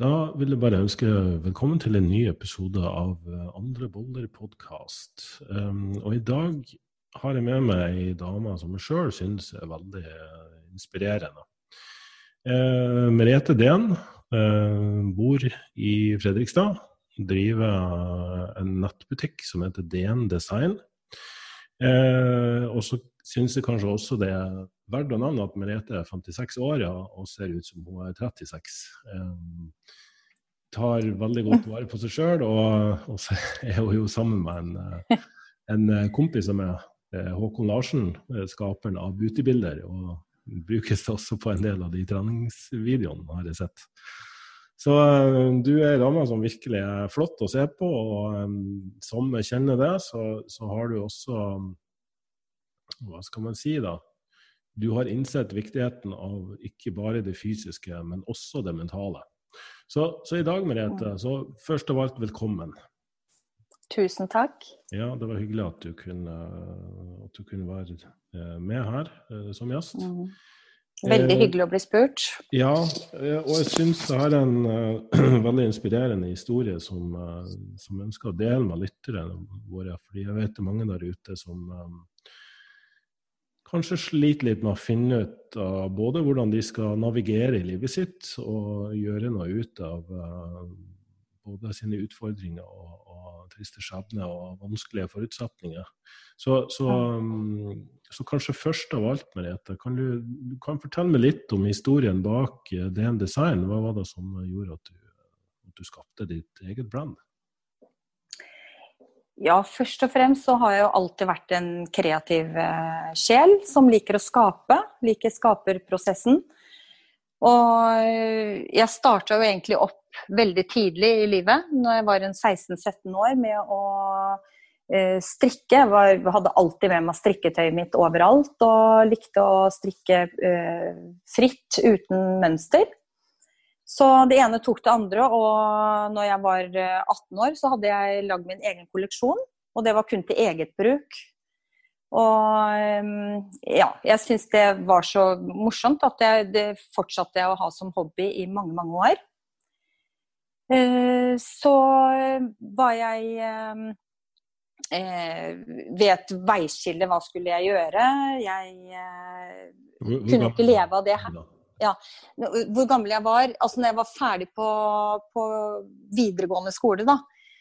Da vil jeg bare ønske velkommen til en ny episode av eh, Andre boller podkast. Um, og i dag har jeg med meg ei dame som jeg sjøl syns er veldig uh, inspirerende. Uh, Merete Dehn uh, bor i Fredrikstad. Driver en nettbutikk som heter DN Design. og så syns jeg kanskje også det er verdt å nevne at Merete er 56 år ja, og ser ut som hun er 36. Um, tar veldig godt vare på seg sjøl, og, og, så er hun jo sammen med en, en kompis som er Håkon Larsen, skaperen av Beautybilder. Og brukes også på en del av de treningsvideoene, har jeg sett. Så du er ei dame som virkelig er flott å se på, og som kjenner det, så, så har du også Hva skal man si, da? Du har innsett viktigheten av ikke bare det fysiske, men også det mentale. Så, så i dag, Merete, så først av alt velkommen. Tusen takk. Ja, det var hyggelig at du kunne, at du kunne være eh, med her eh, som gjest. Mm. Veldig eh, hyggelig å bli spurt. Ja, og jeg syns det er en uh, veldig inspirerende historie som, uh, som jeg ønsker å dele med lytterne våre. fordi jeg vet det er mange der ute som um, kanskje sliter litt med å finne ut av både hvordan de skal navigere i livet sitt og gjøre noe ut av uh, både sine utfordringer og, og triste skjebner og vanskelige forutsetninger. Så, så, um, så, kanskje først av alt, Merete, kan du, du kan fortelle meg litt om historien bak uh, DN Design. Hva var det som gjorde at du, at du skapte ditt eget brand? Ja, først og fremst så har jeg jo alltid vært en kreativ eh, sjel som liker å skape. Liker skaperprosessen. Og jeg starta jo egentlig opp veldig tidlig i livet, når jeg var 16-17 år, med å eh, strikke. Jeg hadde alltid med meg strikketøyet mitt overalt, og likte å strikke eh, fritt, uten mønster. Så det ene tok det andre, og når jeg var 18 eh, år, så hadde jeg lagd min egen kolleksjon. Og det var kun til eget bruk. Og ehm, ja, jeg syns det var så morsomt at jeg, det fortsatte jeg å ha som hobby i mange, mange år. Eh, så var jeg eh, ved et veiskille, hva skulle jeg gjøre? Jeg kunne ikke leve av det her ja, hvor gammel jeg var. Altså når jeg var ferdig på, på videregående skole, da,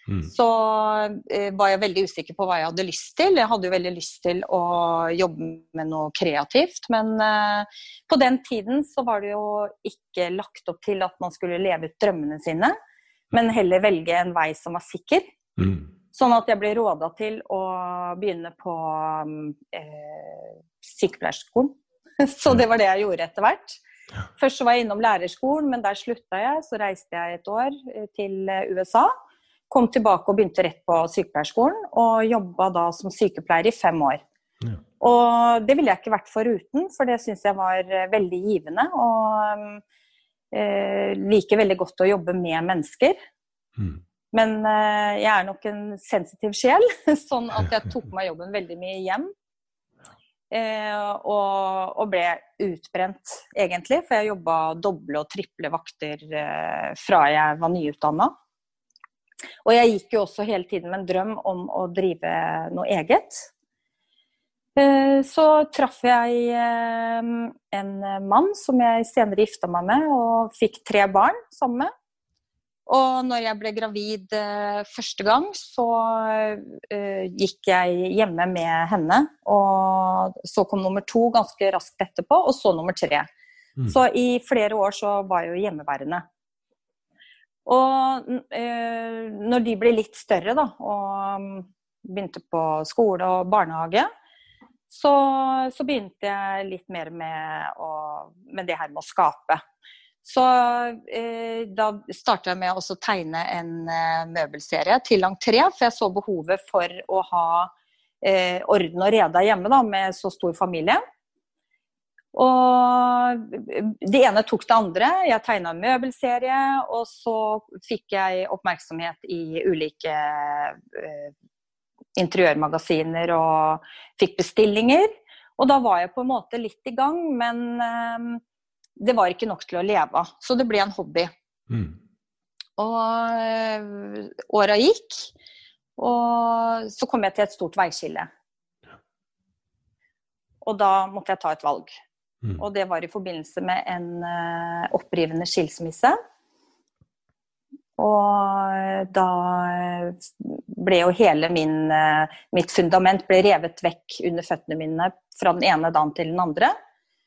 mm. så eh, var jeg veldig usikker på hva jeg hadde lyst til. Jeg hadde jo veldig lyst til å jobbe med noe kreativt, men eh, på den tiden så var det jo ikke lagt opp til at man skulle leve ut drømmene sine, men heller velge en vei som var sikker. Mm. Sånn at jeg ble råda til å begynne på eh, sykepleierskolen. Så det var det jeg gjorde etter hvert. Først så var jeg innom lærerskolen, men der slutta jeg. Så reiste jeg et år eh, til eh, USA. Kom tilbake og begynte rett på sykepleierskolen, og jobba da som sykepleier i fem år. Ja. Og det ville jeg ikke vært foruten, for det syns jeg var eh, veldig givende. Og eh, liker veldig godt å jobbe med mennesker. Mm. Men eh, jeg er nok en sensitiv sjel, sånn at jeg tok meg jobben veldig mye hjem. Eh, og, og, ble utbrent, egentlig. For jeg jobba doble og triple vakter eh, fra jeg var nyutdanna. Og jeg gikk jo også hele tiden med en drøm om å drive noe eget. Eh, så traff jeg en mann som jeg senere gifta meg med, og fikk tre barn sammen med. Og når jeg ble gravid eh, første gang, så eh, gikk jeg hjemme med henne. Og så kom nummer to ganske raskt etterpå, og så nummer tre. Mm. Så i flere år så var jeg jo hjemmeværende. Og eh, når de ble litt større, da, og mm, begynte på skole og barnehage, så, så begynte jeg litt mer med, å, med det her med å skape. Så eh, da starta jeg med å tegne en eh, møbelserie til entré, for jeg så behovet for å ha eh, orden og reda hjemme da, med så stor familie. Og det ene tok det andre. Jeg tegna en møbelserie, og så fikk jeg oppmerksomhet i ulike eh, interiørmagasiner og fikk bestillinger. Og da var jeg på en måte litt i gang, men eh, det var ikke nok til å leve av. Så det ble en hobby. Mm. Og åra gikk. Og så kom jeg til et stort veiskille. Og da måtte jeg ta et valg. Mm. Og det var i forbindelse med en uh, opprivende skilsmisse. Og da ble jo hele min, uh, mitt fundament ble revet vekk under føttene mine fra den ene dagen til den andre.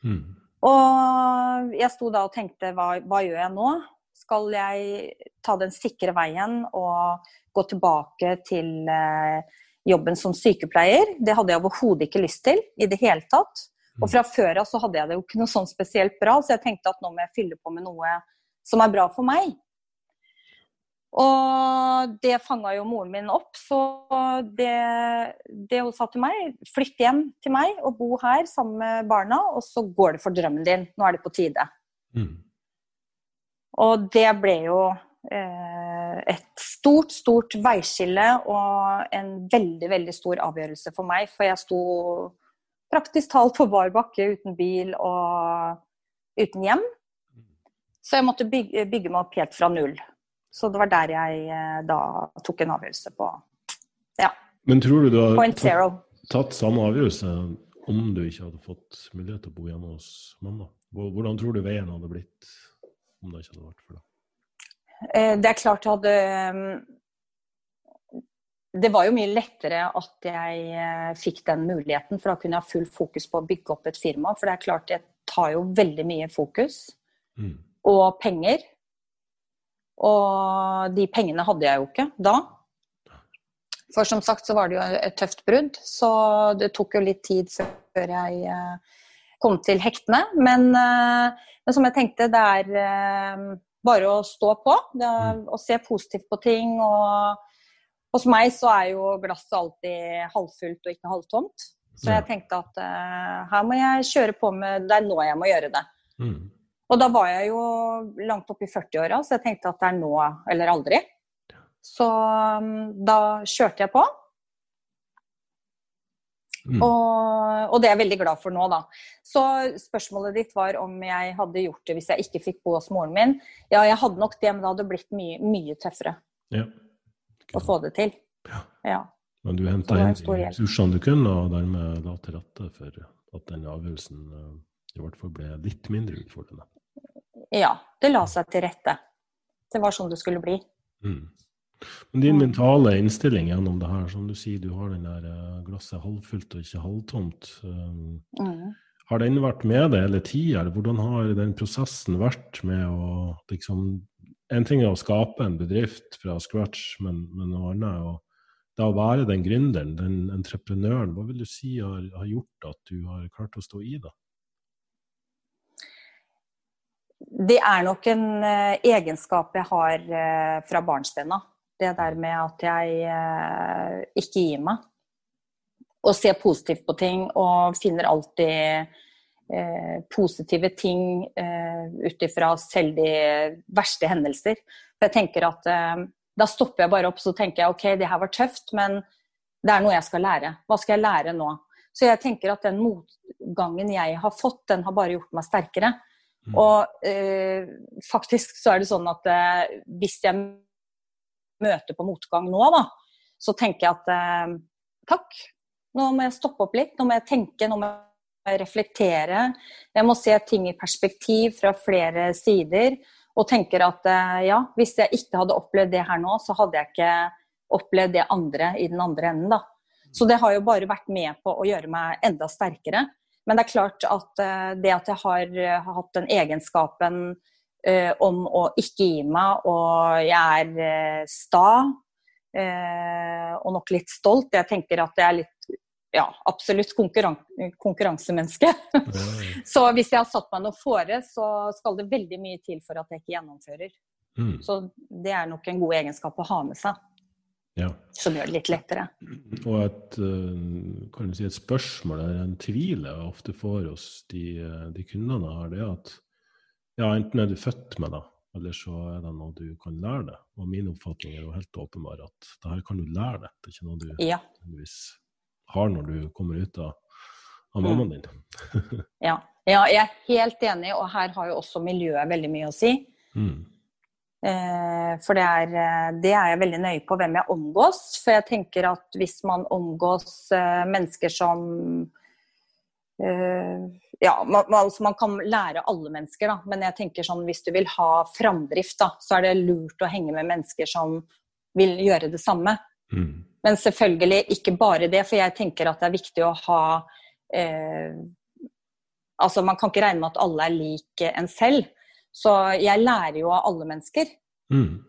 Mm. Og jeg sto da og tenkte hva, hva gjør jeg nå? Skal jeg ta den sikre veien og gå tilbake til eh, jobben som sykepleier. Det hadde jeg overhodet ikke lyst til i det hele tatt. Og fra før av så hadde jeg det jo ikke noe sånn spesielt bra, så jeg tenkte at nå må jeg fylle på med noe som er bra for meg. Og det fanga jo moren min opp, så det, det, hun sa til meg Flytt hjem til meg og bo her sammen med barna, og så går det for drømmen din. Nå er det på tide. Mm. Og det ble jo eh, et stort, stort veiskille og en veldig, veldig stor avgjørelse for meg. For jeg sto praktisk talt på bar bakke uten bil og uten hjem. Så jeg måtte bygge, bygge, meg opp helt fra null. Så det var der jeg eh, da tok en avgjørelse på ja. Men tror du du har tatt, tatt samme avgjørelse om du ikke hadde fått mulighet til å bo hjemme hos mamma? Hvordan tror du veien hadde blitt om det ikke hadde vært for deg? Eh, det er klart jeg hadde det var jo mye lettere at jeg eh, fikk den muligheten, for da kunne jeg ha full fokus på å bygge opp et firma. For det er klart, det tar jo veldig mye fokus. Mm. Og penger. Og de pengene hadde jeg jo ikke da. For som sagt så var det jo et tøft brudd, så det tok jo litt tid før jeg eh, kom til hektene. Men, eh, men som jeg tenkte, det er bare å stå på. og er, mm. Se positivt på ting. og hos meg så er jo glasset alltid halvfullt og ikke halvtomt. Så jeg tenkte at her må jeg kjøre på med Det er nå jeg må gjøre det. Mm. Og da var jeg jo langt oppe i 40-åra, så jeg tenkte at det er nå eller aldri. Så um, da kjørte jeg på. Mm. Og, og, det er jeg veldig glad for nå, da. Så spørsmålet ditt var om jeg hadde gjort det hvis jeg ikke fikk bo hos moren min. Ja, jeg hadde nok det, men det hadde blitt mye, mye tøffere. Ja å få det til. Ja. ja. Men du henta inn ressursene du kunne, og dermed la til rette for at den avgjørelsen uh, i hvert fall ble litt mindre utfordrende? Ja, det la seg til rette. Det var sånn det skulle bli. Mm. Men din mentale innstilling gjennom det her, som du sier, du har den der uh, glasset halvfullt og ikke halvtomt. Um, mm. Har den vært med deg hele tida, hvordan har den prosessen vært med å liksom en ting er å skape en bedrift fra scratch, men, men noe annet er å da å være den gründeren, den entreprenøren, hva vil du si har, har, gjort at du har klart å stå i det? Det er nok en uh, egenskap jeg har uh, fra barnsben av. Det der med at jeg uh, ikke gir meg. Og ser positivt på ting og finner alltid Eh, positive ting eh, ut ifra selv de verste hendelser. For jeg tenker at eh, Da stopper jeg bare opp så tenker jeg ok, det her var tøft, men det er noe jeg skal lære. Hva skal jeg lære nå? Så jeg tenker at den motgangen jeg har fått, den har bare gjort meg sterkere. Mm. Og eh, faktisk så er det sånn at eh, hvis jeg møter på motgang nå, da, så tenker jeg at eh, takk, nå må jeg stoppe opp litt. Nå må jeg tenke, nå må jeg reflektere. Jeg må se ting i perspektiv fra flere sider. Og tenker at eh, ja, hvis jeg ikke hadde opplevd det her nå, så hadde jeg ikke opplevd det andre i den andre enden, da. Så det har jo bare vært med på å gjøre meg enda sterkere. Men det er klart at uh, det at jeg har uh, hatt den egenskapen uh, om å ikke gi meg, og jeg er sta og nok litt stolt Jeg tenker at jeg er litt ja, absolutt konkurran konkurransemenneske. så hvis jeg har satt meg noe fore, så skal det veldig mye til for at jeg ikke gjennomfører. Mm. Så det er nok en god egenskap å ha med seg. Ja. Som gjør det litt lettere. Og et, eh, kan du si, et spørsmål eller en tvil jeg ofte får hos de, eh, de kundene er det at ja, enten er du født med det, eller så er det noe du kan lære deg. Og min oppfatning er jo helt åpenbar at det her kan du lære deg. Det er ikke noe du ja har når du kommer ut av, av mm. mammaen din. ja. ja. jeg er helt enig, og her har jo også miljøet veldig mye å si. Mm. Eh, for det er, eh, det er, jeg veldig nøye på hvem jeg omgås. For jeg tenker at hvis man omgås eh, mennesker som ja, man, altså man, kan lære alle mennesker, da. men jeg tenker sånn, hvis du vil ha framdrift, da, så er det lurt å henge med mennesker som vil gjøre det samme. Mm. Men selvfølgelig ikke bare det, for jeg tenker at det er viktig å ha eh, Altså, man kan ikke regne med at alle er lik en selv. Så jeg lærer jo av alle mennesker. Mm.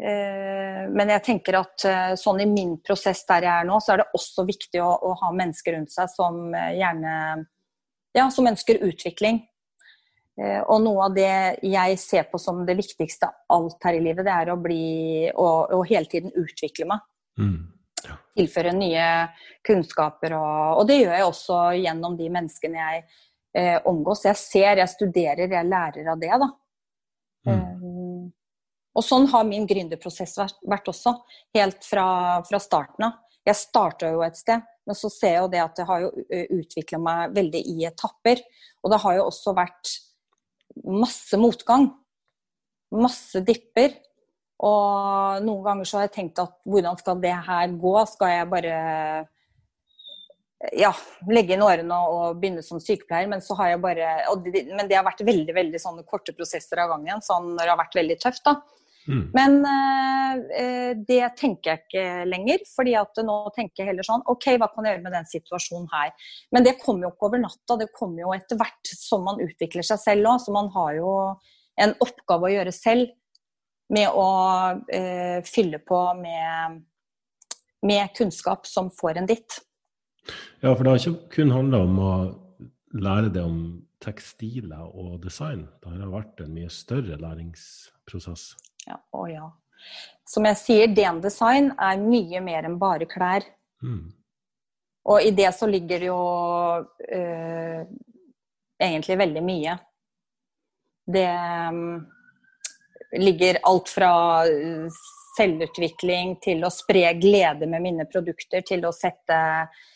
Eh, men jeg tenker at eh, sånn i min prosess der jeg er nå, så er det også viktig å, å ha mennesker rundt seg som eh, gjerne ja, som ønsker utvikling. Og noe av det jeg ser på som det viktigste av alt her i livet, det er å bli og, hele tiden utvikle meg. Mm. Ja. Tilføre nye kunnskaper. Og, og, det gjør jeg også gjennom de menneskene jeg eh, omgås. Jeg ser, jeg studerer, jeg lærer av det. da. Mm. Um, og sånn har min gründerprosess vært, også, helt fra, fra starten av. Jeg starta jo et sted, men så ser jeg jo det at det har jo utvikla meg veldig i etapper. Og det har jo også vært masse motgang. Masse dipper. Og noen ganger så har jeg tenkt at hvordan skal det her gå? Skal jeg bare ja, legge inn årene og begynne som sykepleier, men så har jeg bare det, Men det har vært veldig veldig sånne korte prosesser av gangen, sånn når det har vært veldig tøft, da. Mm. Men uh, det tenker jeg ikke lenger, fordi at nå tenker jeg heller sånn OK, hva kan jeg gjøre med den situasjonen her? Men det kommer jo ikke over natta, det kommer jo etter hvert som man utvikler seg selv òg. Så man har jo en oppgave å gjøre selv med å uh, fylle på med, med kunnskap som får en ditt. Ja, for det har ikke kun handla om å lære det om tekstiler og design. Det har vært en mye større læringsprosess. Ja, å ja. Som jeg sier, DN Design er mye mer enn bare klær. Mm. Og i det så ligger det jo øh, egentlig veldig mye. Det øh, ligger alt fra selvutvikling til å spre glede med mine produkter, til å sette eh,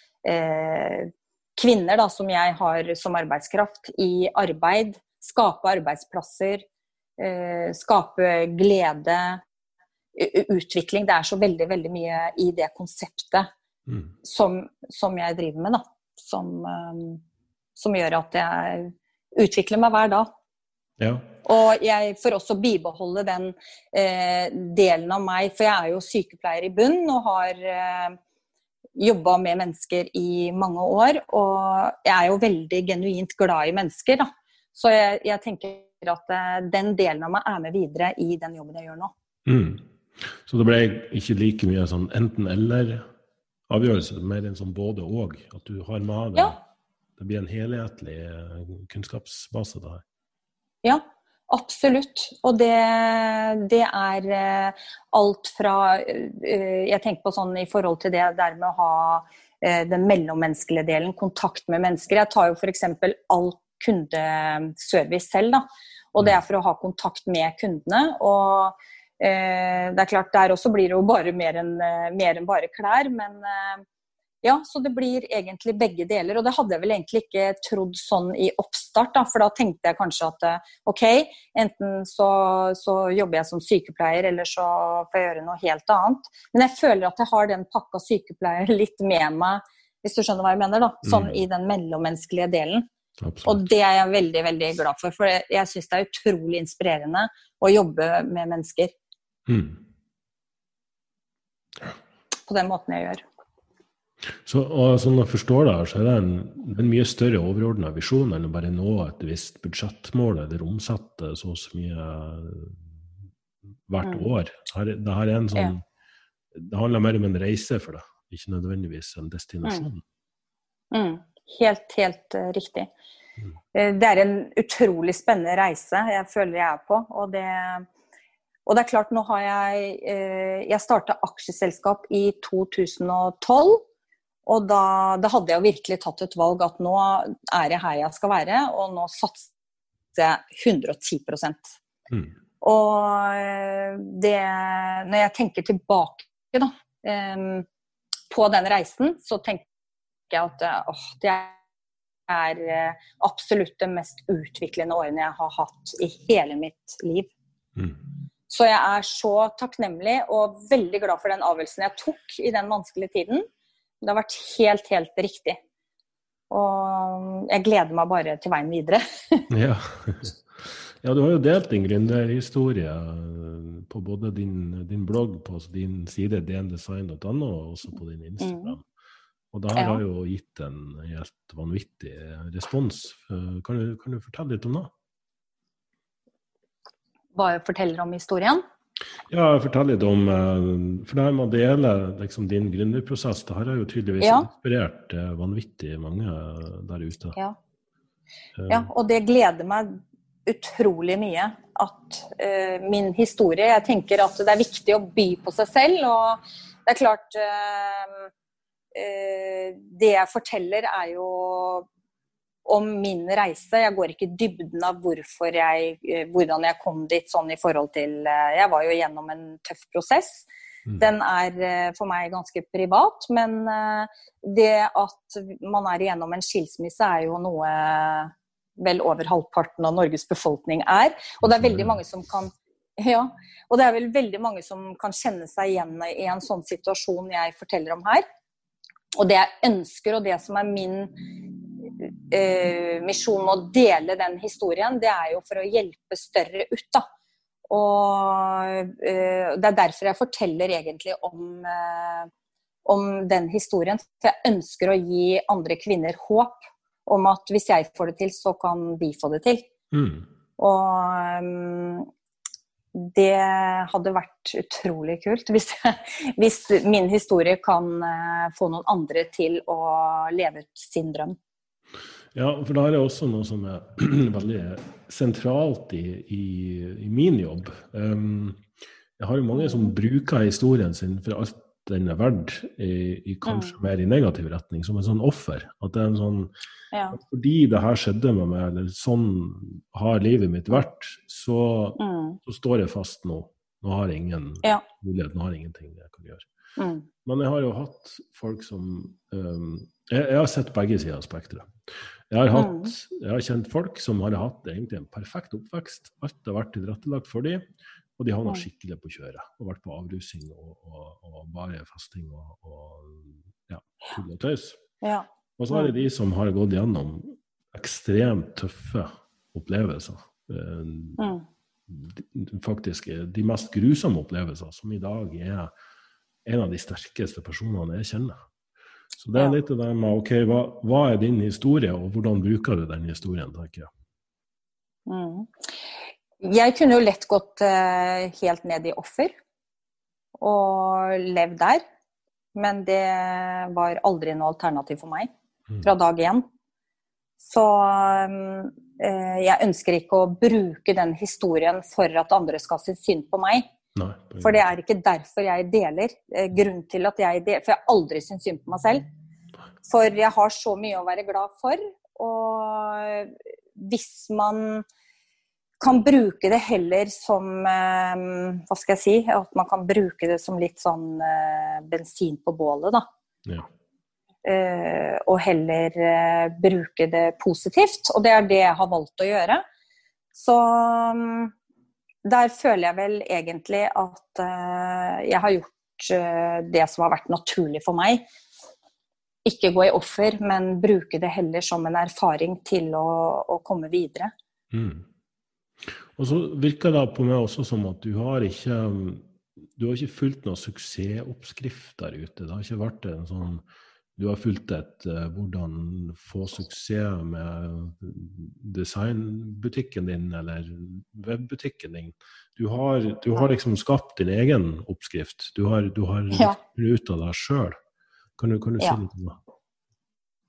kvinner da, som jeg har som arbeidskraft, i arbeid. Skape arbeidsplasser. Eh, skape glede. Utvikling. Det er så veldig, veldig mye i det konseptet mm. som, som, jeg driver med, da. Som, um, som, gjør at jeg utvikler meg hver dag. Ja. Og jeg får også bibeholde den eh, delen av meg, for jeg er jo sykepleier i bunn og har eh, jobba med mennesker i mange år. Og jeg er jo veldig genuint glad i mennesker, da. Så jeg, jeg tenker at uh, den delen av meg er med videre i den jobben jeg gjør nå. Mm. Så det ble ikke like mye sånn enten-eller-avgjørelse, mer en sånn både-og? At du har med deg ja. Det blir en helhetlig eh, kunnskapsbase? da? Ja, Absolutt. Og det, det, er eh, alt fra eh, Jeg tenker på sånn i forhold til det der med å ha eh, den mellommenneskelige delen, kontakt med mennesker. Jeg tar jo f.eks. all kundeservice selv, da. Og det er for å ha kontakt med kundene. Og det er klart, der også blir det jo bare mer enn, mer enn bare klær. Men ja, så det blir egentlig begge deler. Og det hadde jeg vel egentlig ikke trodd sånn i oppstart, da, for da tenkte jeg kanskje at eh, OK, enten så, så, jobber jeg som sykepleier, eller så får jeg gjøre noe helt annet. Men jeg føler at jeg har den pakka sykepleier litt med meg, hvis du skjønner hva jeg mener, da. Sånn mm. i den mellommenneskelige delen. Absolutt. Og det er jeg veldig, veldig glad for, for jeg, jeg syns det er utrolig inspirerende å jobbe med mennesker. Mm. På den måten jeg gjør. Så, og sånn jeg forstår det, så er det en, en mye større overordna visjon enn å bare nå et visst budsjettmål eller omsette så og så mye hvert mm. år. Her, det, her er en sånn, det handler mer om en reise for deg, ikke nødvendigvis en destinasjon. Mm. Mm. Helt, helt uh, riktig. Mm. Eh, det er en utrolig spennende reise jeg føler jeg er på. og det og det er klart, nå har jeg uh, Jeg starta aksjeselskap i 2012. Og da, da, hadde jeg virkelig tatt et valg at nå er jeg her jeg skal være, og nå satser jeg 110 mm. Og det Når jeg tenker tilbake da, på den reisen, så tenker jeg at åh, det er eh, absolutt det mest utviklende årene jeg har hatt i hele mitt liv. Mm. Så jeg er så takknemlig og veldig glad for den avgjørelsen jeg tok i den vanskelige tiden. Det har vært helt, helt riktig. Og jeg gleder meg bare til veien videre. ja. ja. du har jo delt din gründerhistorie på både din, din, blogg på din side dndesign.no og også på din Instagram. Mm. Og det her ja. har jo gitt en helt vanvittig respons. Kan du, kan du fortelle litt om det? Hva jeg forteller om historien? Ja, fortell litt om eh, For det her med å dele liksom, din gründerprosess, det her har jo tydeligvis ja. inspirert eh, vanvittig mange der ute. Ja. Eh. ja. og det gleder meg utrolig mye at uh, min historie Jeg tenker at det er viktig å by på seg selv, og det er klart uh, uh, Det jeg forteller, er jo om min reise. Jeg går ikke i dybden av jeg, eh, hvordan jeg kom dit sånn i forhold til eh, Jeg var jo gjennom en tøff prosess. Mm. Den er eh, for meg ganske privat, men det at man er igjennom en skilsmisse er jo noe vel over halvparten av Norges befolkning er. Og det er veldig mange som kan ja, og det er vel veldig mange som kan kjenne seg igjen i en sånn situasjon jeg forteller om her. Og det jeg ønsker, og det som er min eh, med å dele den historien, det er jo for å hjelpe større ut. da. Og eh, Det er derfor jeg forteller egentlig om, eh, om den historien. For jeg ønsker å gi andre kvinner håp om at hvis jeg får det til, så kan de få det til. Mm. Og um, det hadde vært utrolig kult hvis, hvis min historie kan få noen andre til å leve ut sin drøm. Ja, for da er det også noe som er veldig sentralt i, i, i min jobb. Um, jeg har jo mange som bruker historien sin for alt den er verdt, i, i kanskje mm. mer i negativ retning, som en sånn offer. At det er en sånn ja. Fordi det her skjedde med meg, eller sånn har livet mitt vært, så, mm. så står jeg fast nå. Nå har jeg ingen ja. mulighet, nå har jeg ingenting jeg kan gjøre. Mm. Men jeg har jo hatt folk som um, jeg, jeg, har sett begge sider av spekteret. Jeg har, hatt, mm. jeg har kjent folk som har hatt egentlig en perfekt oppvekst. Alt har vært tilrettelagt for dem, og de havna skikkelig på kjøret. Og vært på avrusing og, og, og bare festing og, og ja, tull og tøys. Ja. Og så er det de som har gått gjennom ekstremt tøffe opplevelser. Eh, mm. Faktisk de mest grusomme opplevelser, som i dag er en av de sterkeste personene jeg kjenner. Så det er litt det der med OK, hva, hva, er din historie, og hvordan bruker du den historien, tenker jeg. Mm. Jeg kunne jo lett gått uh, helt ned i offer og levd der. Men det var aldri noe alternativ for meg mm. fra dag én. Så um, jeg ønsker ikke å bruke den historien for at andre skal synes synd på meg. Nei, for det er ikke derfor jeg deler. Eh, grunnen til at jeg deler, For jeg har aldri syntes synd på meg selv. For jeg har så mye å være glad for. Og hvis man kan bruke det heller som eh, Hva skal jeg si? At man kan bruke det som litt sånn eh, bensin på bålet, da. Ja. og heller bruke det positivt. Og det er det jeg har valgt å gjøre. Så der føler jeg vel egentlig at uh, jeg har gjort uh, det som har vært naturlig for meg. Ikke gå i offer, men bruke det heller som en erfaring til å, å komme videre. Mm. Og så virker det på meg også som at du har ikke du har ikke fulgt noen suksessoppskrift der ute. Det har ikke vært en sånn du har fulgt et uh, hvordan få suksess med designbutikken din eller webbutikken din. Du har, du har, liksom skapt din egen oppskrift. Du har, du har ja. ut av deg sjøl. Kan du, kan du ja. si litt om det?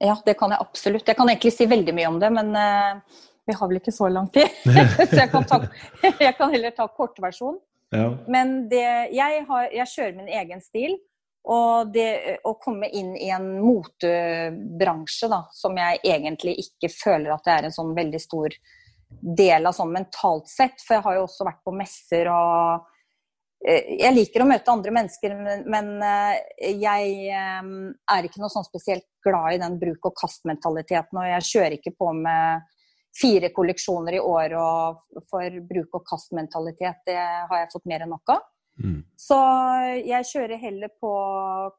Ja, det kan jeg absolutt. Jeg kan egentlig si veldig mye om det, men uh, vi har vel ikke så lang tid. så jeg kan, ta, jeg kan, heller ta kortversjonen. Ja. Men det, jeg, har, jeg kjører min egen stil. Og det å komme inn i en motebransje da, som jeg egentlig ikke føler at det er en sånn veldig stor del av sånn mentalt sett, for jeg har jo også vært på messer og eh, Jeg liker å møte andre mennesker, men eh, jeg eh, er ikke noe sånn spesielt glad i den bruk og kast-mentaliteten, og jeg kjører ikke på med fire kolleksjoner i år for bruk og kast-mentalitet, det har jeg fått mer enn nok av. Mm. Så jeg kjører heller på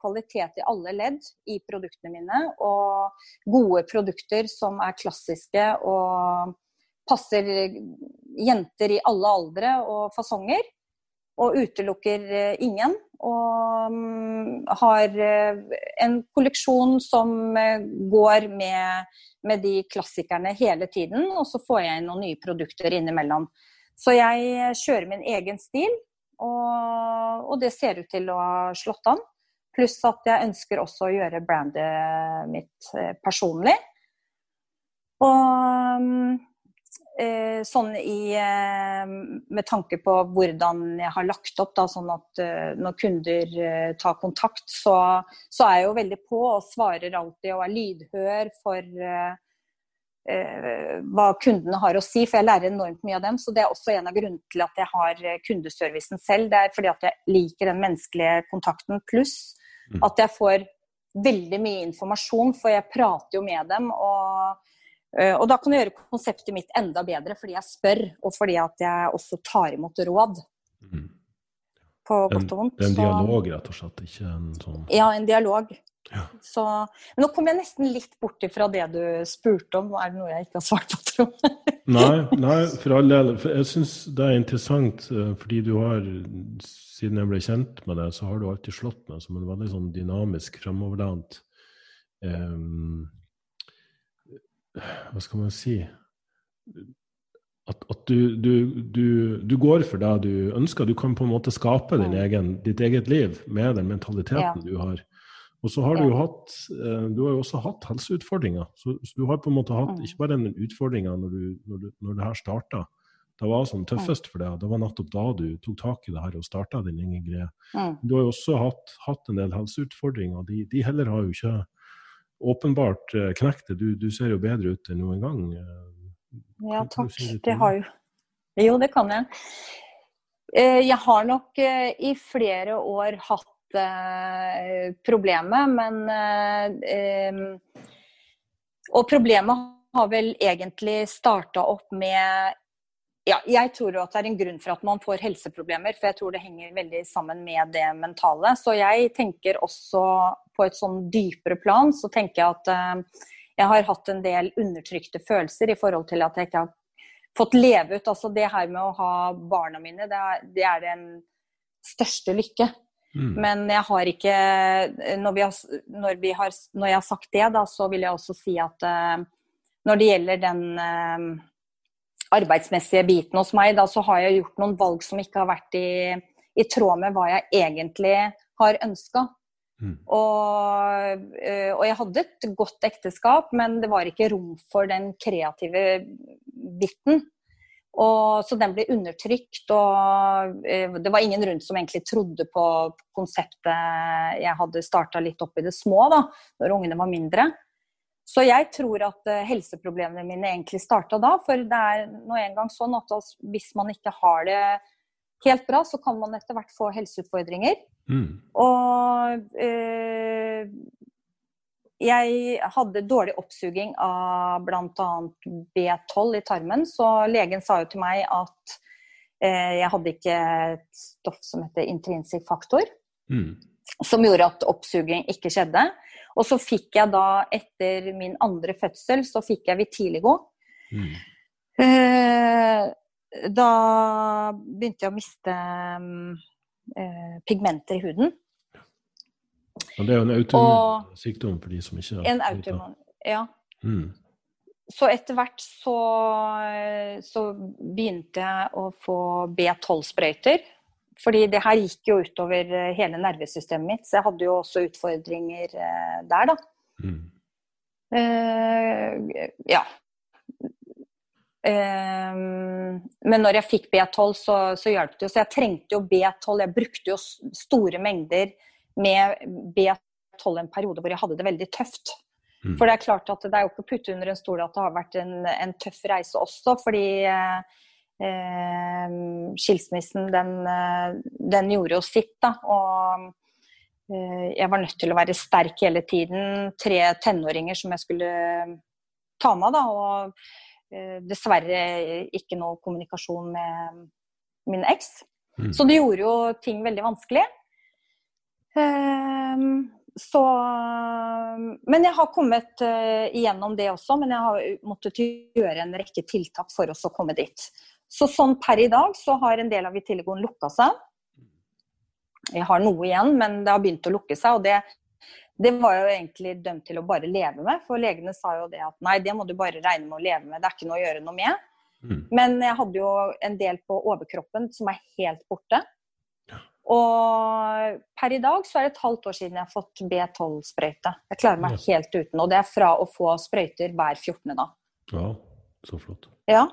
kvalitet i alle ledd i produktene mine. Og gode produkter som er klassiske og passer jenter i alle aldre og fasonger. Og utelukker eh, ingen. Og um, har eh, en kolleksjon som eh, går med, med, de klassikerne hele tiden. Og så får jeg inn noen nye produkter innimellom. Så jeg kjører min egen stil. Og, og, det ser ut til å ha slått an. Pluss at jeg ønsker også å gjøre brandet mitt eh, personlig. Og eh, sånn i eh, Med tanke på hvordan jeg har lagt opp, da, sånn at når kunder tar kontakt, så, så, er jeg jo veldig på og svarer alltid og er lydhør for hva kundene har å si, for jeg lærer enormt mye av dem. Så det er også en av grunnene til at jeg har eh, kundeservicen selv. Det er fordi at jeg liker den menneskelige kontakten, pluss mm. at jeg får veldig mye informasjon, for jeg prater jo med dem. Og, eh, og da kan jeg gjøre konseptet mitt enda bedre fordi jeg spør, og fordi at jeg også tar imot råd. Mm. På godt og vondt. En, en dialog, rett og slett? Ikke en sånn Ja, en dialog. Ja. Så, men nå kom jeg nesten litt bort ifra det du spurte om. Er det noe jeg ikke har svart på, tro? nei, nei, for all del. Jeg syns det er interessant, eh, fordi du har Siden jeg ble kjent med deg, så har du alltid slått meg som en veldig sånn dynamisk, fremoverlent um, Hva skal man si At, at du, du, du, du, går for det du ønsker. Du kan på en måte skape egen, ditt eget liv med den mentaliteten ja. du har. Og så har du jo hatt eh, du har jo også hatt helseutfordringer. Så, så, du har på en måte hatt mm. ikke bare den utfordringa når, når, når, det her starta. Det var som tøffest for deg. Det var nettopp da du tok tak i det her og starta din egen greie. Mm. Du har jo også hatt, hatt en del helseutfordringer. De, de, heller har jo ikke åpenbart eh, knekt det. Du, du, ser jo bedre ut enn noen gang. Eh, ja, takk. Si det har jo Jo, det kan jeg. Jeg har nok i flere år hatt Eh, problemet, men eh, Og problemet har vel egentlig starta opp med ja, jeg tror at det er en grunn for at man får helseproblemer, for jeg tror det henger veldig sammen med det mentale. Så jeg tenker også på et sånn dypere plan, så tenker jeg at uh, jeg har hatt en del undertrykte følelser i forhold til at jeg ikke har fått leve ut. Altså det her med å ha barna mine, det er, det er den største lykke. Mm. Men jeg har ikke når, har, når, har, når, jeg har sagt det, da, så vil jeg også si at uh, når det gjelder den uh, arbeidsmessige biten hos meg, da, så har jeg gjort noen valg som ikke har vært i, i tråd med hva jeg egentlig har ønska. Mm. Og, uh, og, jeg hadde et godt ekteskap, men det var ikke rom for den kreative biten. Og, så den ble undertrykt, og eh, det var ingen rundt som egentlig trodde på konseptet jeg hadde starta litt opp i det små, da når ungene var mindre. Så jeg tror at eh, helseproblemene mine egentlig starta da. For det er nå engang sånn at hvis man ikke har det helt bra, så kan man etter hvert få helseutfordringer. Mm. Og øh, jeg hadde dårlig oppsuging av bl.a. B12 i tarmen, så legen sa jo til meg at eh, jeg hadde ikke et stoff som heter intrinsic faktor, mm. som gjorde at oppsuging ikke skjedde. Og så fikk jeg da, etter min andre fødsel, så fikk jeg vitiligo. Mm. Eh, da begynte jeg å miste eh, pigmenter i huden. Og det er jo en autoimmun sykdom for de som ikke har En autoimmun, ja. Mm. Så etter hvert så, så, begynte jeg å få B12-sprøyter. Fordi det her gikk jo utover hele nervesystemet mitt, så jeg hadde jo også utfordringer eh, der, da. Mm. Uh, ja. Uh, men når jeg fikk B12, så, så hjalp det jo. Så jeg trengte jo B12. Jeg brukte jo store mengder med B12 en periode hvor jeg hadde det veldig tøft. Mm. For det er klart at det er jo ikke å putte under en stol at det har vært en, en tøff reise også, fordi eh, skilsmissen den, eh, den, gjorde jo sitt, da. Og eh, jeg var nødt til å være sterk hele tiden. Tre tenåringer som jeg skulle ta med, da. Og eh, dessverre ikke noe kommunikasjon med min eks. Mm. Så det gjorde jo ting veldig vanskelig. Um, så Men jeg har kommet uh, igjennom det også. Men jeg har måttet gjøre en rekke tiltak for oss å komme dit. Så sånn per i dag så har en del av Vitiligoen lukka seg. Jeg har noe igjen, men det har begynt å lukke seg. Og det, det var jo egentlig dømt til å bare leve med. For legene sa jo det at nei, det må du bare regne med å leve med. Det er ikke noe å gjøre noe med. Mm. Men jeg hadde jo en del på overkroppen som er helt borte. Og per i dag så er det et halvt år siden jeg har fått B12-sprøyte. Jeg klarer meg helt uten. Og det er fra å få sprøyter hver 14. da. Ja, så flott. Ja,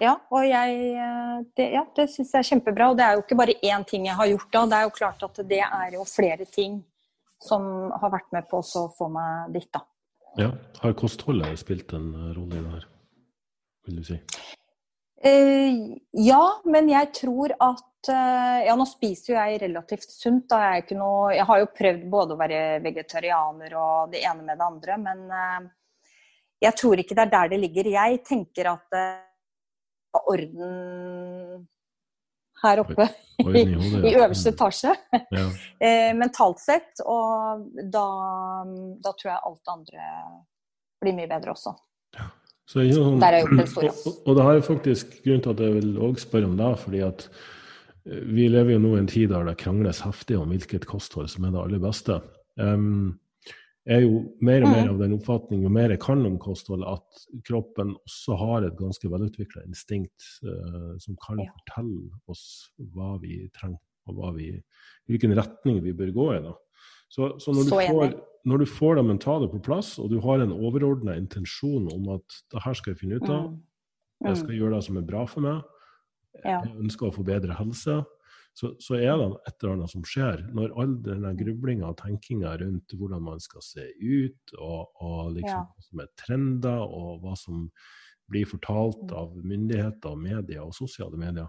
ja og jeg eh, Det, ja, det syns jeg er kjempebra. Og det er jo ikke bare én ting jeg har gjort da. Det er jo klart at det er jo flere ting som har vært med på å få meg dit, da. Ja. Har kostholdet spilt en rolle i det her, vil du si? Uh, ja, men jeg tror at uh, Ja, nå spiser jo jeg relativt sunt. Da. Jeg, noe, jeg, har jo prøvd både å være vegetarianer og det ene med det andre, men uh, jeg tror ikke det er der det ligger. Jeg tenker at er orden her oppe i, i øverste etasje. Ja. mentalt sett. Og da, da tror jeg alt det andre blir mye bedre også. Ja. Så, ja, Der er jo den. Og, og, det har faktisk grunn til at jeg vil òg spørre om det, fordi at eh, vi lever jo nå i en tid der det krangles heftig om hvilket kosthold som er det aller beste. Um, er jo mer og mer mm. av den oppfatning, jo mer jeg kan om kosthold, at kroppen også har et ganske velutvikla instinkt uh, som kan ja. fortelle oss hva vi trenger, og vi, hvilken retning vi bør gå i. da. Så, så når, du får, når, du får, det mentale på plass, og du har en overordna intensjon om at det her skal jeg finne ut av, mm. jeg mm. skal gjøre det som er bra for meg, jeg ønsker å få bedre helse, så, så, er det et eller annet som skjer. Når all denne grublinga og tenkinga rundt hvordan man skal se ut, og, og liksom hva som er trender, og hva som blir fortalt mm. av myndigheter, media og sosiale medier,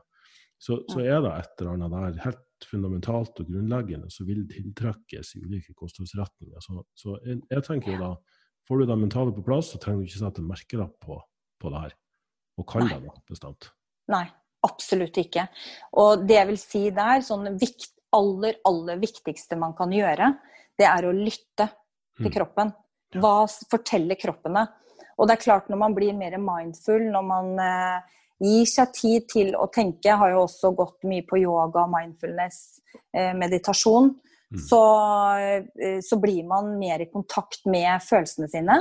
så, så er det et eller annet der helt fundamentalt og grunnleggende så vil tiltrekkes i ulike kostholdsretninger. Så, så jeg, jeg, tenker jo da, får du det mentale på plass, så trenger du ikke sette en merkelapp på, på det her. Og kan det da, bestemt. Nei, absolutt ikke. Og det jeg vil si der, sånn vikt, aller, aller viktigste man kan gjøre, det er å lytte til mm. kroppen. Hva forteller kroppen deg? Og det er klart, når man blir mer mindful, når man eh, gir seg tid til å tenke. Jeg har jo også gått mye på yoga, mindfulness, eh, meditasjon. Mm. Så, eh, så, blir man mer i kontakt med følelsene sine.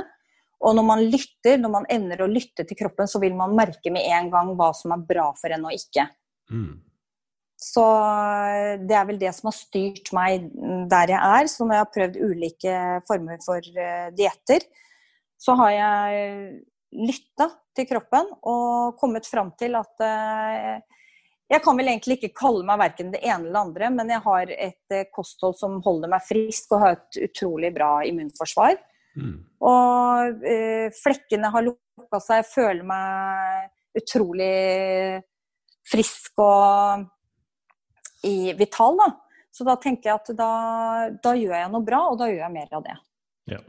Og når man lytter, når man evner å lytte til kroppen, så vil man merke med en gang hva som er bra for en og ikke. Mm. Så eh, det er vel det som har styrt meg der jeg er. Så når jeg har prøvd ulike former for dietter, så har jeg lytta til kroppen og kommet fram til at eh, jeg kan vel egentlig ikke kalle meg verken det ene eller andre, men jeg har et eh, kosthold som holder meg frisk og har et utrolig bra immunforsvar. Mm. Og eh, flekkene har lukka seg, jeg føler meg utrolig frisk og i, vital, da. Så da tenker jeg at da, da gjør jeg noe bra, og da gjør jeg mer av det. Ja.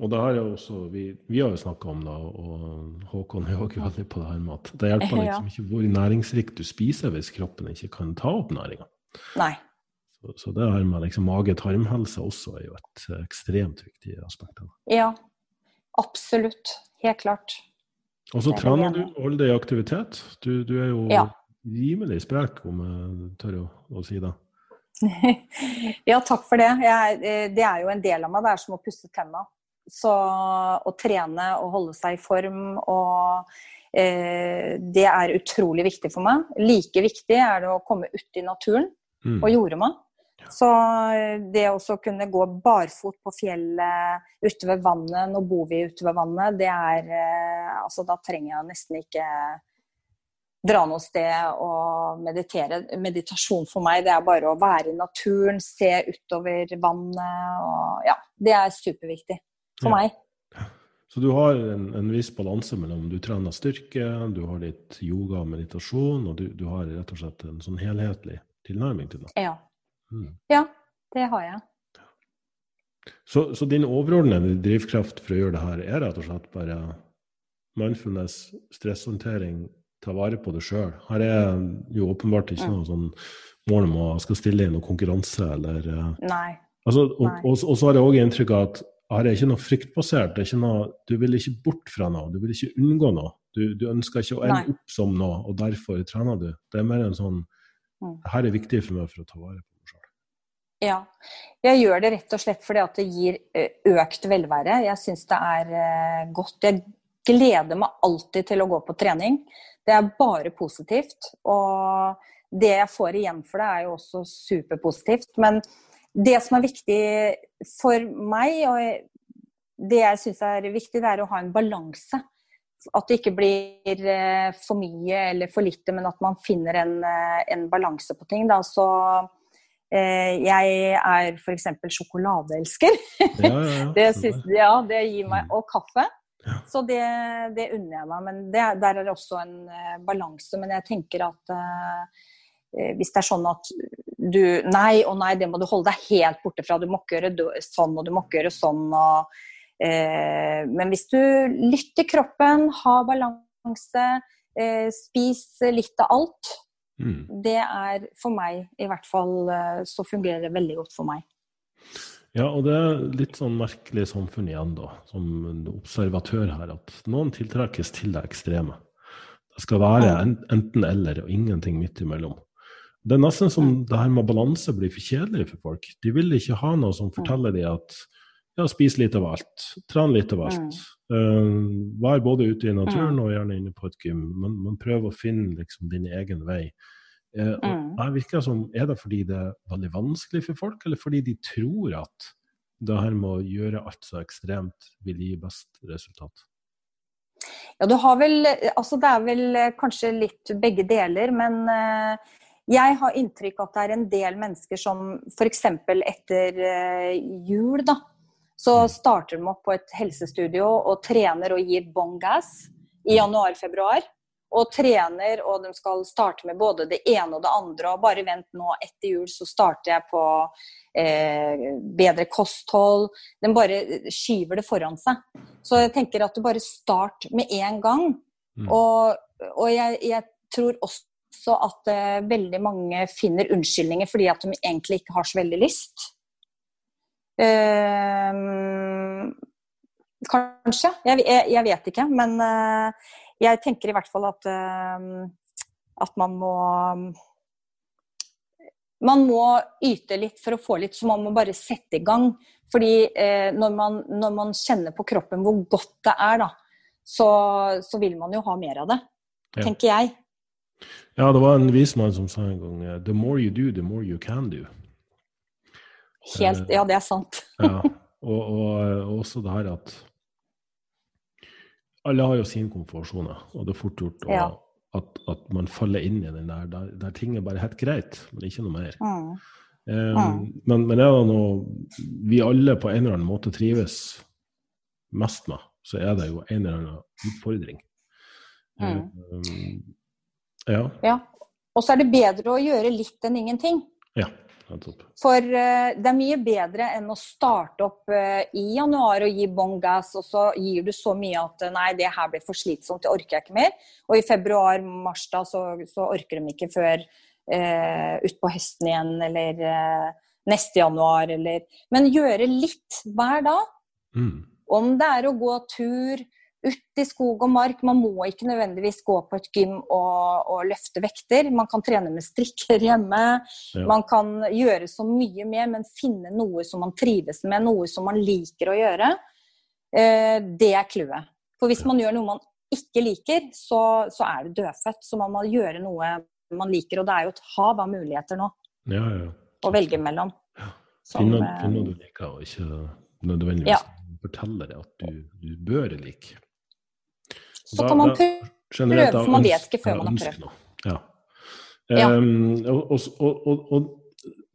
Og det har jo også, vi, vi har jo snakka om det, og Håkon er også veldig på det her med at det hjelper liksom ikke hvor næringsrikt du spiser hvis kroppen ikke kan ta opp næringa. Så, så, det her med liksom mage-tarmhelse også er jo et ekstremt viktig aspekt. Ja, absolutt. Helt klart. Og så trener du holder deg i aktivitet. Du, du er jo ja. rimelig sprek, om jeg tør å, å si det. ja, takk for det. Jeg, eh, det er jo en del av meg. Det er som å pusse tenna. Så å trene og holde seg i form og eh, Det er utrolig viktig for meg. Like viktig er det å komme ut i naturen mm. og jorde meg. Så eh, det å kunne gå barfot på fjellet, ute ved vannet, nå bor vi ute ved vannet, det er eh, Altså, da trenger jeg nesten ikke dra noe sted og meditere. Meditasjon for meg, det er bare å være i naturen, se utover vannet og Ja, det er superviktig for meg. Så du har en, en, viss balanse mellom du trener styrke, du har litt yoga og meditasjon, og du, du har rett og slett en sånn helhetlig tilnærming til det? Ja. Mm. Ja, det har jeg. Så, så din overordnede drivkraft for å gjøre det her er rett og slett bare mindfulness, stresshåndtering, ta vare på det sjøl. Her er jo åpenbart ikke noe sånn mål om å skal stille i noen konkurranse eller eh, Nei. Altså, og, og, og, så har jeg òg inntrykk av at her er ikke noe fryktbasert. Det er ikke noe, du vil ikke bort fra noe, du vil ikke unngå noe. Du, du ønsker ikke å ende opp som noe, og derfor trener du. Det er mer en sånn mm. Her er viktig for meg for å ta vare på meg sjøl. Ja. Jeg gjør det rett og slett fordi at det gir økt velvære. Jeg syns det er godt. Jeg gleder meg alltid til å gå på trening. Det er bare positivt. Og det jeg får igjen for det, er jo også superpositivt. Men det som er viktig for meg, og det jeg syns er viktig, det er å ha en balanse. At det ikke blir eh, for mye eller for lite, men at man finner en, eh, en balanse på ting. Da. Så eh, jeg er f.eks. sjokoladeelsker. Ja, ja, ja. det, synes, ja, det gir meg mm. Og kaffe. Ja. Så det, det, unner jeg meg. Men det, der er det også en balanse. Men jeg tenker at uh, hvis det er sånn at du Nei og nei, det må du holde deg helt borte fra. Du må ikke gjøre sånn og du må ikke gjøre sånn. Og, eh, men hvis du lytter kroppen, har balanse, spis litt av alt. Mm. Det er for meg i hvert fall så fungerer det veldig godt for meg. Ja, og det er litt sånn merkelig samfunn igjen, da, som observatør her, at noen tiltrekkes til det ekstreme. Det skal være enten-eller og ingenting midt imellom. Det er nesten som det her med balanse blir for kjedelig for folk. De vil ikke ha noe som forteller dem at ja, spis litt av alt, tren litt av alt. Uh, vær både ute i naturen og gjerne inne på et gym, men, men prøv å finne liksom din egen vei. Uh, mm. jeg virker som, Er det fordi det er veldig vanskelig for folk, eller fordi de tror at det her med å gjøre alt så ekstremt vil gi best resultat? Ja, du har vel Altså, det er vel eh, kanskje litt begge deler, men uh, jeg har inntrykk av at det er en del mennesker som f.eks. etter uh, jul, da, så mm. starter de opp på et helsestudio og trener og gir bånn gass i januar-februar og trener, og de skal starte med både det ene og det andre. Og bare vent nå, etter jul så starter jeg på eh, bedre kosthold. De bare skyver det foran seg. Så jeg tenker at du bare start med en gang. Mm. Og, og jeg, jeg, tror også at eh, veldig mange finner unnskyldninger fordi at de egentlig ikke har så veldig lyst. Eh, kanskje. Jeg, jeg, jeg, vet ikke. Men eh, jeg tenker i hvert fall at, ehm, at man må man må yte litt for å få litt, så man må bare sette i gang. Fordi eh, når, man, når, man, kjenner på kroppen hvor godt det er, da, så, så vil man jo ha mer av det. Ja. Tenker jeg. Ja, det var en vismann som sa en gang eh, The more you do, the more you can do. Helt, Ja, det er sant. ja, og, og, og også det her at alle har jo sin komfortsone, og det er fort gjort ja. at, at, man faller inn i den der, der, der ting er bare helt greit, men ikke noe mer. Mm. Um, mm. Men, men er det noe vi alle på en eller annen måte trives mest med, så er det jo en eller annen utfordring. Mm. Um, ja. ja. Og så er det bedre å gjøre litt enn ingenting. Ja. For uh, det er mye bedre enn å starte opp uh, i januar og gi bånn gass, og så gir du så mye at uh, nei, det her blir for slitsomt, det orker jeg ikke mer. Og i februar-mars da, så, så, orker de ikke før uh, utpå høsten igjen, eller neste januar, eller Men gjøre litt hver dag. Mm. Om det er å gå tur, ut i skog og mark. Man må ikke nødvendigvis gå på et gym og, og løfte vekter. Man kan trene med strikker hjemme. Ja. Man kan gjøre så mye mer, men finne noe som man trives med, noe som man liker å gjøre. Eh, det er clouet. For hvis man gjør noe man ikke liker, så, så, er det dødfødt. Så man må gjøre noe man liker, og det er jo et hav av muligheter nå ja, ja. å velge mellom. Finne noe du liker, og ikke nødvendigvis fortelle deg at du, du bør like. Så kan man prøve, for man vet ikke før man har prøvd. Ja. ja. Um, og, og, og, og,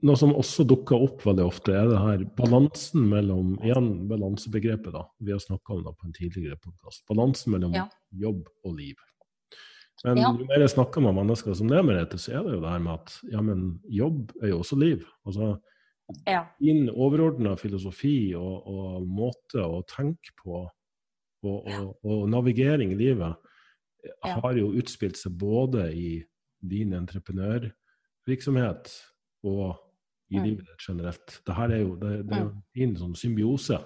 noe som også dukker opp veldig ofte, er det her balansen mellom Igjen balansebegrepet, da. Vi har snakka om det på en tidligere podkast. Balansen mellom ja. jobb og liv. Men ja. jo mer jeg snakker med mennesker som det, Merete, så er det jo det her med at ja, men jobb er jo også liv. Altså, ja. Din overordna filosofi og, og, måte å tenke på Og, og, og, navigering i livet har jo utspilt seg både i din entreprenørvirksomhet og i mm. livet generelt. Dette er jo det, det er jo en sånn symbiose,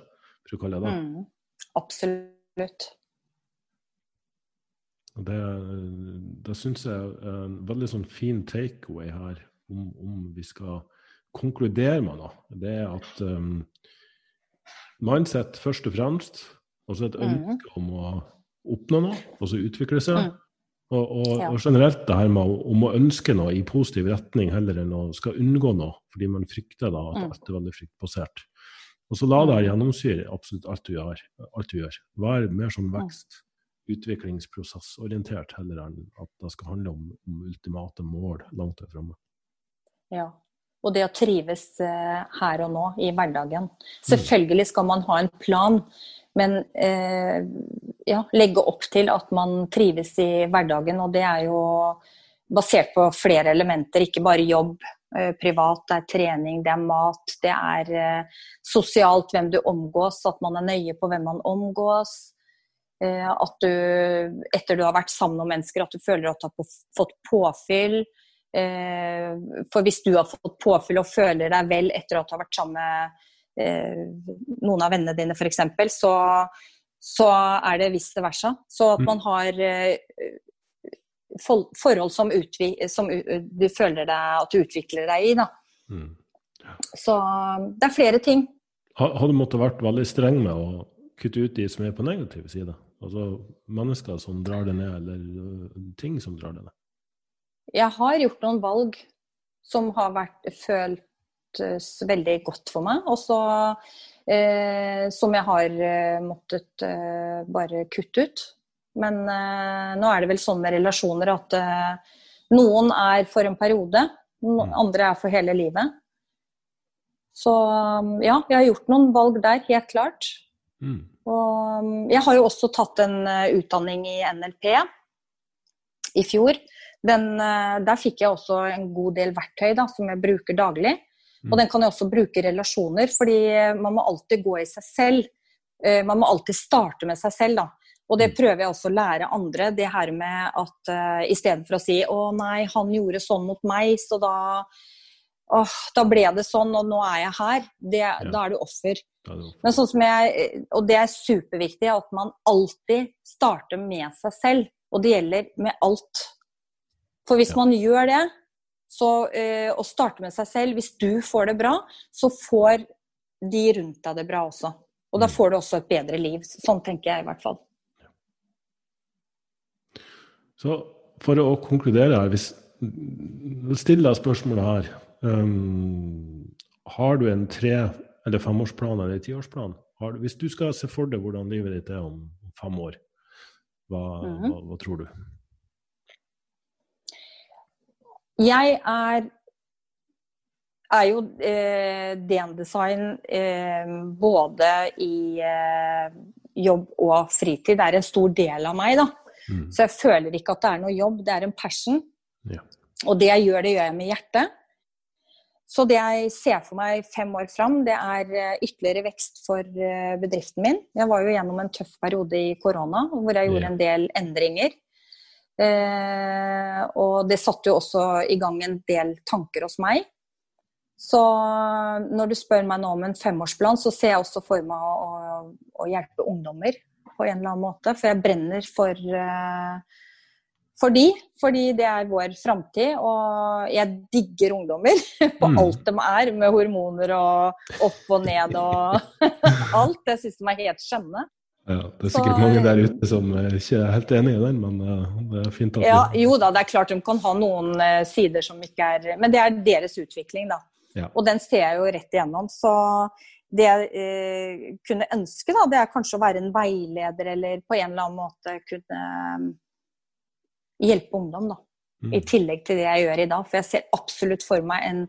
for å kalle det det. Mm. Absolutt. Det, det syns jeg er en veldig sånn fin takeaway her, om, om, vi skal konkludere med noe. Det er at um, mindset først og fremst, altså et mm. ønske om å oppnå noe, altså utvikle seg. Mm. Og, og, ja. og, generelt det her med om å ønske noe i positiv retning heller enn å skal unngå noe, fordi man frykter da at mm. alt er veldig fryktbasert. Og så la det gjennomsyre absolutt alt du gjør. Alt du gjør. Vær mer sånn vekst, utviklingsprosessorientert heller enn at det skal handle om, om ultimate mål langt der framme. Ja, og det å trives eh, her og nå i hverdagen. Selvfølgelig skal man ha en plan, men eh, ja, legge opp til at man trives i hverdagen. Og det er jo basert på flere elementer, ikke bare jobb. Eh, privat, det er trening, det er mat, det er eh, sosialt hvem du omgås, at man er nøye på hvem man omgås. Eh, at du, etter du har vært sammen med mennesker, at du føler at du har fått påfyll. Eh, for hvis du har fått påfyll og føler deg vel etter at du har vært sammen med eh, noen av vennene dine f.eks., så, så er det vice versa. Så at mm. man har forhold som, som, du føler deg at du utvikler deg i. Da. Mm. Ja. Så det er flere ting. Har, har du måttet vært veldig streng med å kutte ut de som er på negative sider? Altså mennesker som drar det ned, eller ting som drar det ned? Jeg har gjort noen valg som har vært føltes veldig godt for meg. Og så eh, som jeg har eh, måttet eh, bare kutte ut. Men eh, nå er det vel sånn med relasjoner at eh, noen er for en periode, noen mm. andre er for hele livet. Så ja, jeg har gjort noen valg der, helt klart. Mm. Og jeg har jo også tatt en eh, utdanning i NLP i fjor den, eh, der fikk jeg også en god del verktøy da, som jeg bruker daglig. Og mm. den kan jeg også bruke i relasjoner, fordi man må alltid gå i seg selv. Eh, man må alltid starte med seg selv, da. Og det mm. prøver jeg også å lære andre. Det her med at uh, istedenfor å si 'Å nei, han gjorde sånn mot meg, så da åh, da ble det sånn, og nå er jeg her', det, ja. da er du offer. Men sånn som jeg, og det er superviktig at man alltid starter med seg selv. Og det gjelder med alt. For hvis man gjør det, så, eh, og starter med seg selv, hvis du får det bra, så får de rundt deg det bra også. Og da mm. får du også et bedre liv. Sånn tenker jeg i hvert fall. Så for å konkludere her, hvis Still deg spørsmålet her. Um, har du en tre- eller femårsplan eller en tiårsplan? Du, hvis du skal se for deg hvordan livet ditt er om fem år, hva, mm -hmm. hva, hva tror du? Jeg er, er jo eh, DN-design eh, både i eh, jobb og fritid. Det er en stor del av meg, da. Mm. Så jeg føler ikke at det er noe jobb, det er en passion. Ja. Og det jeg gjør, det gjør jeg med hjertet. Så det jeg ser for meg fem år fram, det er eh, ytterligere vekst for eh, bedriften min. Jeg var jo gjennom en tøff periode i korona hvor jeg gjorde en del endringer. Eh, og det satte jo også i gang en del tanker hos meg. Så når du spør meg nå om en femårsplan, så ser jeg også for meg å, å hjelpe ungdommer på en eller annen måte. For jeg brenner for, eh, for de, fordi det er vår framtid. Og jeg digger ungdommer på mm. alt de er, med hormoner og opp og ned og alt. Jeg syns de er helt skjønne. Ja, det er sikkert så, mange der ute som ikke er helt enig i den, men eh, det er fint at ja, Jo da, det er klart de kan ha noen eh, sider som ikke er Men det er deres utvikling, da. Ja. Og den ser jeg jo rett igjennom. Så det jeg eh, kunne ønske, da, det er kanskje å være en veileder eller på en eller annen måte kunne hjelpe ungdom, da. Mm. I tillegg til det jeg gjør i dag. For jeg ser absolutt for meg en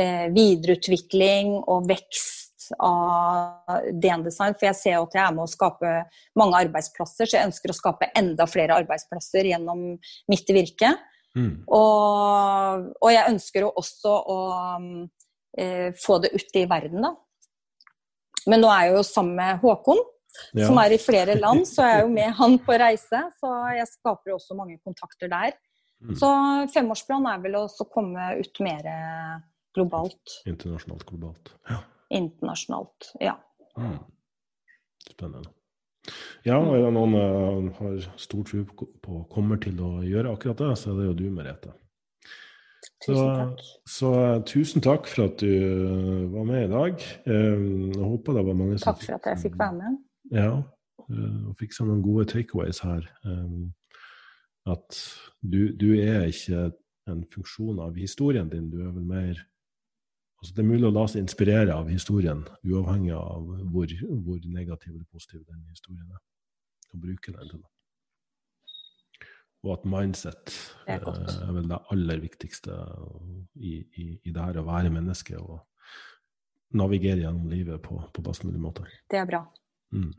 eh, videreutvikling og vekst av DN-design. For jeg ser at jeg er med å skape mange arbeidsplasser, så jeg ønsker å skape enda flere arbeidsplasser gjennom mitt virke. Mm. Og, og, jeg ønsker jo også å eh, få det ut i verden, da. Men nå er jeg jo sammen med Håkon, ja. som er i flere land. Så jeg er jo med han på reise, så jeg skaper også mange kontakter der. Mm. Så femårsplanen er vel å komme ut mer globalt. Internasjonalt globalt. Ja. Internasjonalt, ja. Mm. Spennende. Ja, og er det noen uh, har stor tro på kommer til å gjøre akkurat det, så er det jo du, Merete. Så, tusen takk. Så uh, tusen takk for at du uh, var med i dag. jeg håper det var mange som Takk for at jeg fikk være med. Ja, og fikk seg noen gode takeaways her. At du, du, er ikke en funksjon av historien din, du er vel mer Altså, det er mulig å la seg inspirere av historien, uavhengig av hvor, hvor negativ eller positiv den historien er. Og bruke den til det. Og at mindset er, er, vel det aller viktigste i, i, i det her å være menneske og navigere gjennom livet på, på best mulig måte. Det er bra. Mm.